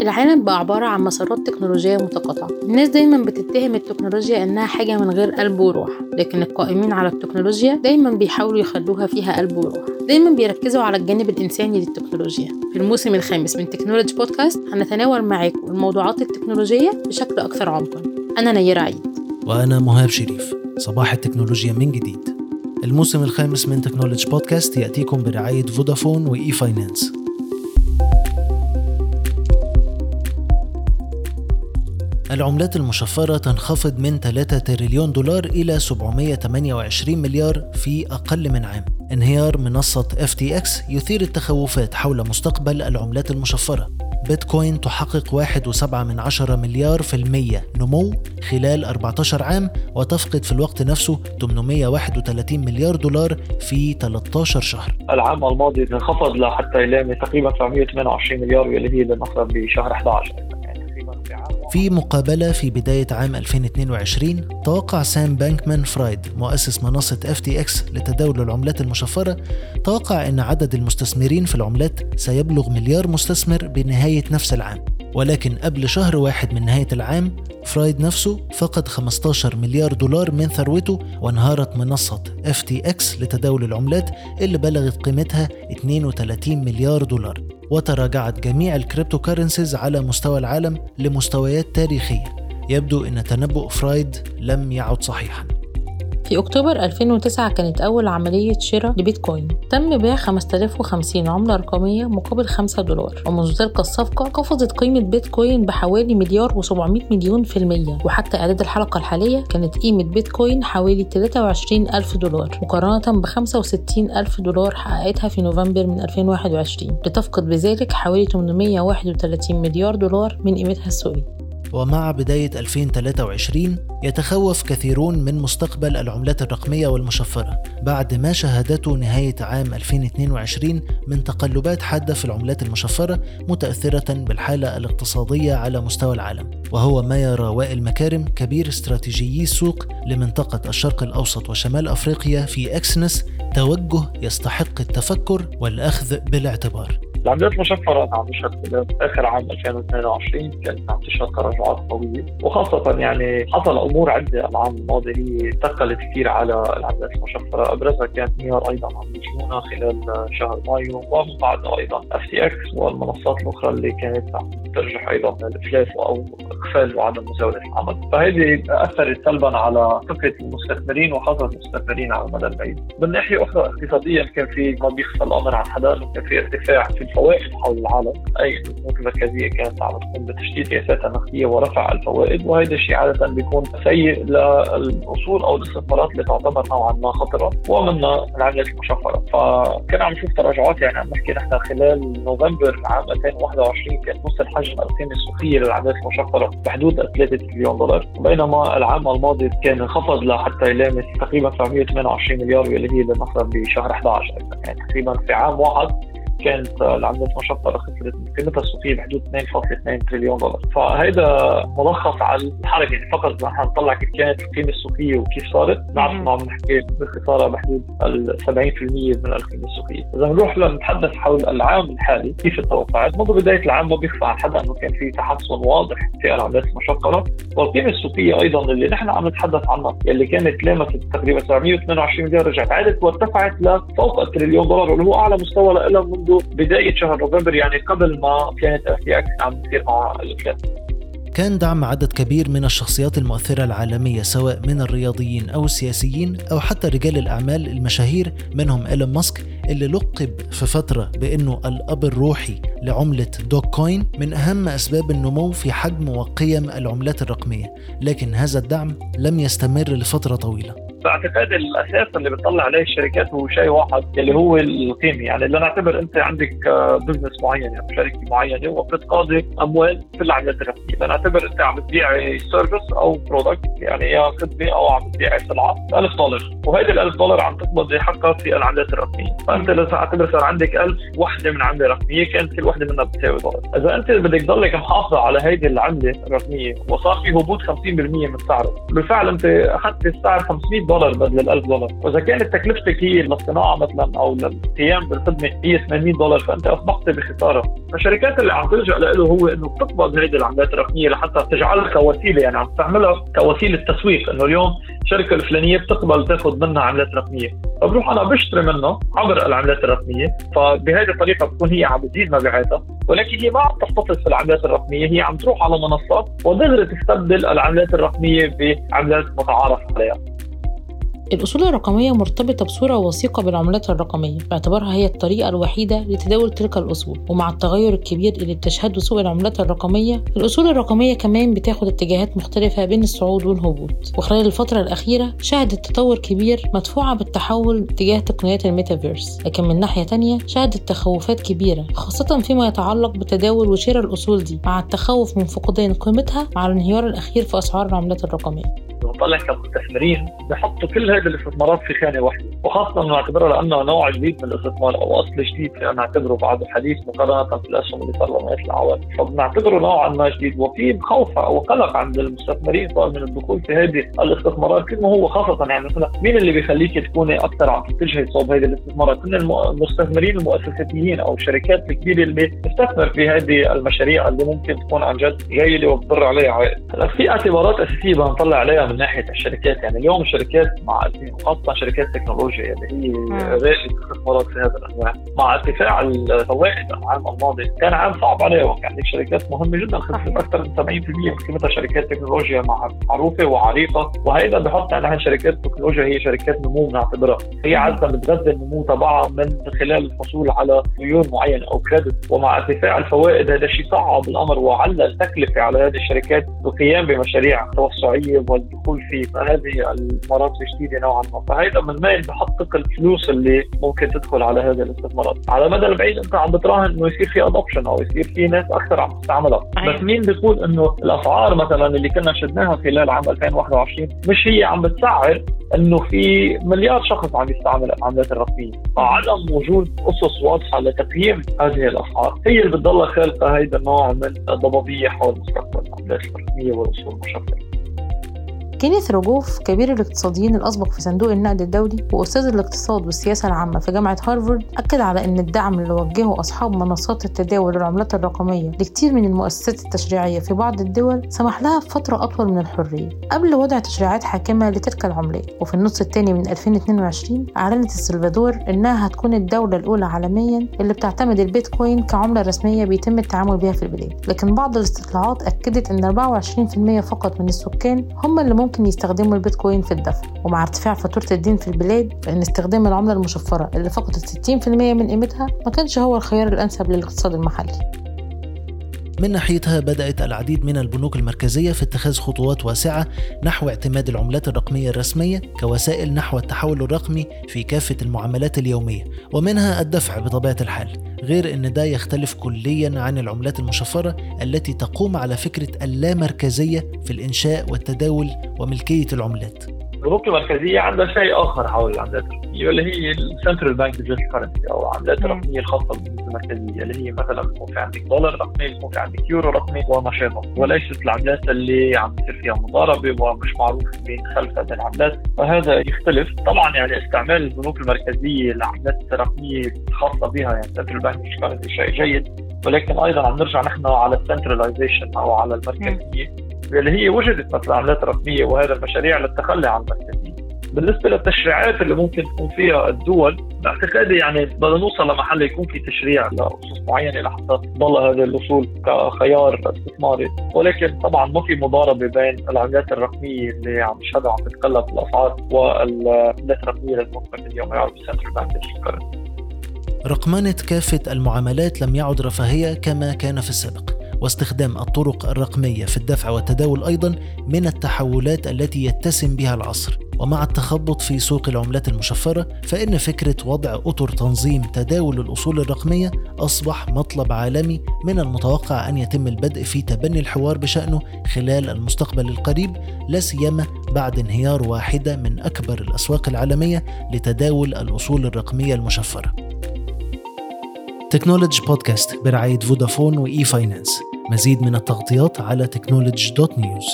العالم بقى عبارة عن مسارات تكنولوجية متقاطعة. الناس دايما بتتهم التكنولوجيا إنها حاجة من غير قلب وروح لكن القائمين على التكنولوجيا دايما بيحاولوا يخلوها فيها قلب وروح. دايما بيركزوا على الجانب الإنساني للتكنولوجيا. في الموسم الخامس من تكنولوجي بودكاست هنتناول معاكم الموضوعات التكنولوجية بشكل أكثر عمقا. أنا نيرة عيد. وأنا مهاب شريف. صباح التكنولوجيا من جديد. الموسم الخامس من تكنولوجي بودكاست يأتيكم برعاية فودافون وإي فاينانس العملات المشفرة تنخفض من 3 تريليون دولار إلى 728 مليار في أقل من عام. انهيار منصة FTX يثير التخوفات حول مستقبل العملات المشفرة. بيتكوين تحقق 1.7 من عشرة مليار في المية نمو خلال 14 عام وتفقد في الوقت نفسه 831 مليار دولار في 13 شهر. العام الماضي انخفض لحتى يلامس تقريبا 928 مليار واللي هي لنصر بشهر 11 في مقابلة في بداية عام 2022 توقع سام بانكمان فرايد مؤسس منصة FTX لتداول العملات المشفرة توقع أن عدد المستثمرين في العملات سيبلغ مليار مستثمر بنهاية نفس العام. ولكن قبل شهر واحد من نهاية العام فرايد نفسه فقد 15 مليار دولار من ثروته وانهارت منصة FTX لتداول العملات اللي بلغت قيمتها 32 مليار دولار وتراجعت جميع ال crypto currencies على مستوى العالم لمستويات تاريخية. يبدو أن تنبؤ فرايد لم يعد صحيحاً. في أكتوبر 2009 كانت أول عملية شراء لبيتكوين. تم بيع 5050 عملة رقمية مقابل 5 دولار. ومنذ تلك الصفقة قفزت قيمة بيتكوين بحوالي مليار و700 مليون في المية. وحتى إعداد الحلقة الحالية كانت قيمة بيتكوين حوالي 23 ألف دولار مقارنة ب 65 ألف دولار حققتها في نوفمبر من 2021 لتفقد بذلك حوالي 831 مليار دولار من قيمتها السوقية. ومع بداية 2023 يتخوف كثيرون من مستقبل العملات الرقمية والمشفرة. بعد ما شهدته نهاية عام 2022 من تقلبات حادة في العملات المشفرة متأثرة بالحالة الاقتصادية على مستوى العالم. وهو ما يرى وائل مكارم كبير استراتيجيي السوق لمنطقة الشرق الأوسط وشمال أفريقيا في أكسنس توجه يستحق التفكر والأخذ بالاعتبار. العملات المشفرة عم تشهد خلال آخر عام 2022 كانت عم تشهد تراجعات قوية. وخاصة يعني حصل أمور عدة العام الماضي هي ثقلت كثير على العملات المشفرة. أبرزها كانت انهيار أيضا عملة لونا خلال شهر مايو ومن بعد أيضا FTX والمنصات الأخرى اللي كانت عم ترجح أيضا الإفلاس أو إقفال وعدم مزاولة العمل. فهذه أثرت سلبا على ثقة المستثمرين وخاصة المستثمرين على المدى البعيد. من ناحية أخرى اقتصاديا كان في ما بيخفى الأمر عن حدا كان في ارتفاع في الفوائد حول العالم. أي البنوك المركزيه كانت عم تقوم بتشديد سياساتها النقديه ورفع الفوائد وهذا الشيء عادة بيكون سيء للاصول أو الاستثمارات اللي تعتبر نوعا ما خطرة ومنها العملات المشفرة. فكنا عم نشوف تراجعات يعني عم نحكي نحن خلال نوفمبر عام 2021 كان نص الحجم القيمه السوقية للعملات المشفرة بحدود 3 تريليون دولار بينما العام الماضي كان انخفض لحتى يلامس تقريبا 728 مليار واللي هي لنصر بشهر 11 يعني تقريبا في عام واحد كانت العملات المشفره خسرت قيمتها السوقية بحدود 2.2 تريليون دولار. فهيدا ملخص على الحركة يعني فقط نحن نطلع كيف كانت القيمة السوقية وكيف صارت. نعرف انه عم نحكي بخسارة بحدود ال 70% من القيمة السوقية. إذا بنروح لنتحدث حول العام الحالي كيف التوقعات؟ منذ بداية العام ما بيخفى عن حدا إنه كان في تحسن واضح في العملات المشفره والقيمة السوقية أيضا اللي نحن عم نتحدث عنها اللي كانت لامست تقريبا 722 مليار رجعت عادت وارتفعت لفوق التريليون دولار واللي هو أعلى مستوى لها منذ بداية شهر نوفمبر يعني قبل ما كانت FTX عم تصير مع الافلاس كان دعم عدد كبير من الشخصيات المؤثرة العالمية سواء من الرياضيين أو السياسيين أو حتى رجال الأعمال المشاهير منهم إيلون ماسك اللي لقب في فترة بأنه الأب الروحي لعملة دوك كوين من أهم أسباب النمو في حجم وقيم العملات الرقمية. لكن هذا الدعم لم يستمر لفترة طويلة. باعتقاد الأساس اللي بتطلع عليه الشركات هو شيء واحد اللي هو القيمة. يعني لنعتبر أنت عندك business معين يعني شركة معينة وبتقاضي أموال في العملات الرقميه لنعتبر أنت عم تبيعي service أو product يعني يا خدمة أو عم تبيعي سلعه 1000 دولار. وهيدي ال 1000 دولار عم تقبضي حقها في العملات الرقميه فأنت لو أعتبر صار عندك 1000 وحدة من عملة رقميه كانت كل وحدة منها بتساوي دولار. إذا أنت بدك تضلك محافظة على هيدي العملة الرقميه وصار في هبوط 50% من سعرها. بالفعل أنت أخذت السعر 500 دولار بدل ال 1000 دولار. وإذا كانت تكلفتك هي للصناعه مثلا أو للقيام بالخدمة هي 800 دولار فأنت أصبحت بخسارة. فالشركات اللي عم تلجا له هو إنه بتقبض هيدي العملات الرقمية لحتى تجعلها كوسيلة. يعني عم تعملها كوسيلة تسويق إنه اليوم الشركة الفلانية بتقبل تأخذ منها عملات رقمية. فبروح أنا بشتري منه عبر العملات الرقمية فبهذه الطريقة بتكون هي عم بتزيد مبيعاتها. ولكن هي ما عم تحتفظ في العملات الرقمية هي عم تروح على منصات ودغري تستبدل العملات الرقمية بعملات متعارف عليها. الأصول الرقمية مرتبطة بصورة وثيقة بالعملات الرقمية باعتبارها هي الطريقة الوحيدة لتداول تلك الأصول. ومع التغير الكبير اللي بتشهده سوق العملات الرقمية الأصول الرقمية كمان بتاخد اتجاهات مختلفة بين الصعود والهبوط. وخلال الفترة الأخيرة شهدت تطور كبير مدفوعة بالتحول تجاه تقنيات الميتافيرس. لكن من ناحية تانية شهدت تخوفات كبيرة خاصة فيما يتعلق بتداول وشراء الأصول دي. مع التخوف من فقدان قيمتها مع الانهيار الأخير في أسعار العملات الرقمية. بنطلع كمستثمرين بحطوا كل هذه الاستثمارات في خانة واحدة وخاصة نعتبرها لأنه نوع جديد من الاستثمار أو أصل جديد نعتبره بعد الحديث مقارنة بالأسهم اللي صار لها العوام فبنعتبره نوعا ما جديد وفي خوف أو قلق عند المستثمرين صار من الدخول في هذه الاستثمارات كما هو خاصة يعني مثلا مين اللي بيخليك تكوني أكثر عم تتجهي صوب هذه الاستثمارات؟ كل المستثمرين المؤسساتيين أو الشركات الكبيرة اللي تستثمر في هذه المشاريع اللي ممكن تكون عن جد جيده وبتضر عليها عائد. هلأ في اعتبارات أساسية بدنا نطلع من ناحية الشركات يعني اليوم الشركات مع خاصه شركات تكنولوجيا اللي هي رائده الاستثمارات في هذا الأنواع. مع ارتفاع الفوائد العام الماضي كان عام صعب عليهم. يعني شركات مهمة جدا خسرت أكثر من 70% من قيمتها شركات تكنولوجيا معروفة وعريقة. وهيدا بحط نحن شركات التكنولوجيا هي شركات نمو بنعتبرها. هي عادة بتغذي النمو تبعها من خلال الحصول على ديون معينة أو كريدت. ومع ارتفاع الفوائد هذا الشيء صعب الأمر وعلى التكلفة على هذه الشركات القيام بمشاريع توسعية والدخول في فهذه المرات الجديده نوعا ما. فهيدا من مين بحقق الفلوس اللي ممكن تدخل على هذه الاستثمارات. على المدى البعيد أنت عم بتراهن إنه يصير في ادوبشن أو يصير في ناس أكثر عم تستعملها. بس مين بيقول إنه الأسعار مثلا اللي كنا شدناها خلال عام 2021 مش هي عم بتسعر إنه في مليار شخص عم يستعمل العملات الرقمية، فعدم وجود أسس واضحة لتقييم هذه الأسعار هي اللي بتضلها خالقه هيدا النوع من الضبابية حول مستقبل العملات الرقمية والاصول المشفره. كينيث روجوف كبير الاقتصاديين الأسبق في صندوق النقد الدولي وأستاذ الاقتصاد والسياسة العامة في جامعة هارفارد أكد على أن الدعم اللي وجهه أصحاب منصات التداول للعملات الرقمية لكتير من المؤسسات التشريعية في بعض الدول سمح لها بفترة أطول من الحرية. قبل وضع تشريعات حاكمة لتلك العملات وفي النص الثاني من 2022 أعلنت السلفادور إنها هتكون الدولة الأولى عالميا اللي بتعتمد البيتكوين كعملة رسمية بيتم التعامل بها في البلاد. لكن بعض الاستطلاعات أكدت أن 24% فقط من السكان هم اللي ممكن يستخدموا البيتكوين في الدفع ومع ارتفاع فاتورة الدين في البلاد فإن استخدام العملة المشفرة اللي فقدت 60% من قيمتها ما كانش هو الخيار الأنسب للاقتصاد المحلي. من ناحيتها بدأت العديد من البنوك المركزية في اتخاذ خطوات واسعة نحو اعتماد العملات الرقمية الرسمية كوسائل نحو التحول الرقمي في كافة المعاملات اليومية ومنها الدفع بطبيعة الحال. غير إن ده يختلف كليا عن العملات المشفرة التي تقوم على فكرة اللامركزية في الإنشاء والتداول وملكية العملات. البنوك المركزية عندها شيء آخر حول العملات الرقميه اللي هي ال central bank digital currency أو العملات الرقميه الخاصه بالبنوك المركزية اللي هي مثلا بيكون في عندك دولار رقمي بيكون في عندك يورو رقمي وما شابه. وليست العملات اللي عم بتصير فيها مضاربة ومش معروف مين خلف هذه العملات؟ فهذا يختلف. طبعا يعني استعمال البنوك المركزية للعملات الرقميه الخاصه بها يعني central bank digital currency شيء جيد. ولكن أيضا عم نرجع نحن على ال centralization أو على المركزية. اللي هي وجدت مثل العملات الرقميه وهذا المشاريع للتخلي عن المركزيه. بالنسبة للتشريعات اللي ممكن تكون فيها الدول باعتقادي يعني بدنا نوصل لمحل يكون في تشريع لاصول معينة لحتى تضل هذه الأصول كخيار استثماري. ولكن طبعا ما في مضاربة بين العملات الرقمية اللي عم نشهدها عم تتقلب الاسعار والعملات الرقمية للمنفذ اليوم يعرف ال central bank رقمنة كافة المعاملات لم يعد رفاهية كما كان في السابق. واستخدام الطرق الرقمية في الدفع والتداول أيضا من التحولات التي يتسم بها العصر. ومع التخبط في سوق العملات المشفرة فإن فكرة وضع أطر تنظيم تداول الأصول الرقمية أصبح مطلب عالمي من المتوقع أن يتم البدء في تبني الحوار بشأنه خلال المستقبل القريب لا سيما بعد انهيار واحدة من أكبر الأسواق العالمية لتداول الأصول الرقمية المشفرة. Technology بودكاست برعاية فودافون و e-finance مزيد من التغطيات على technology dot news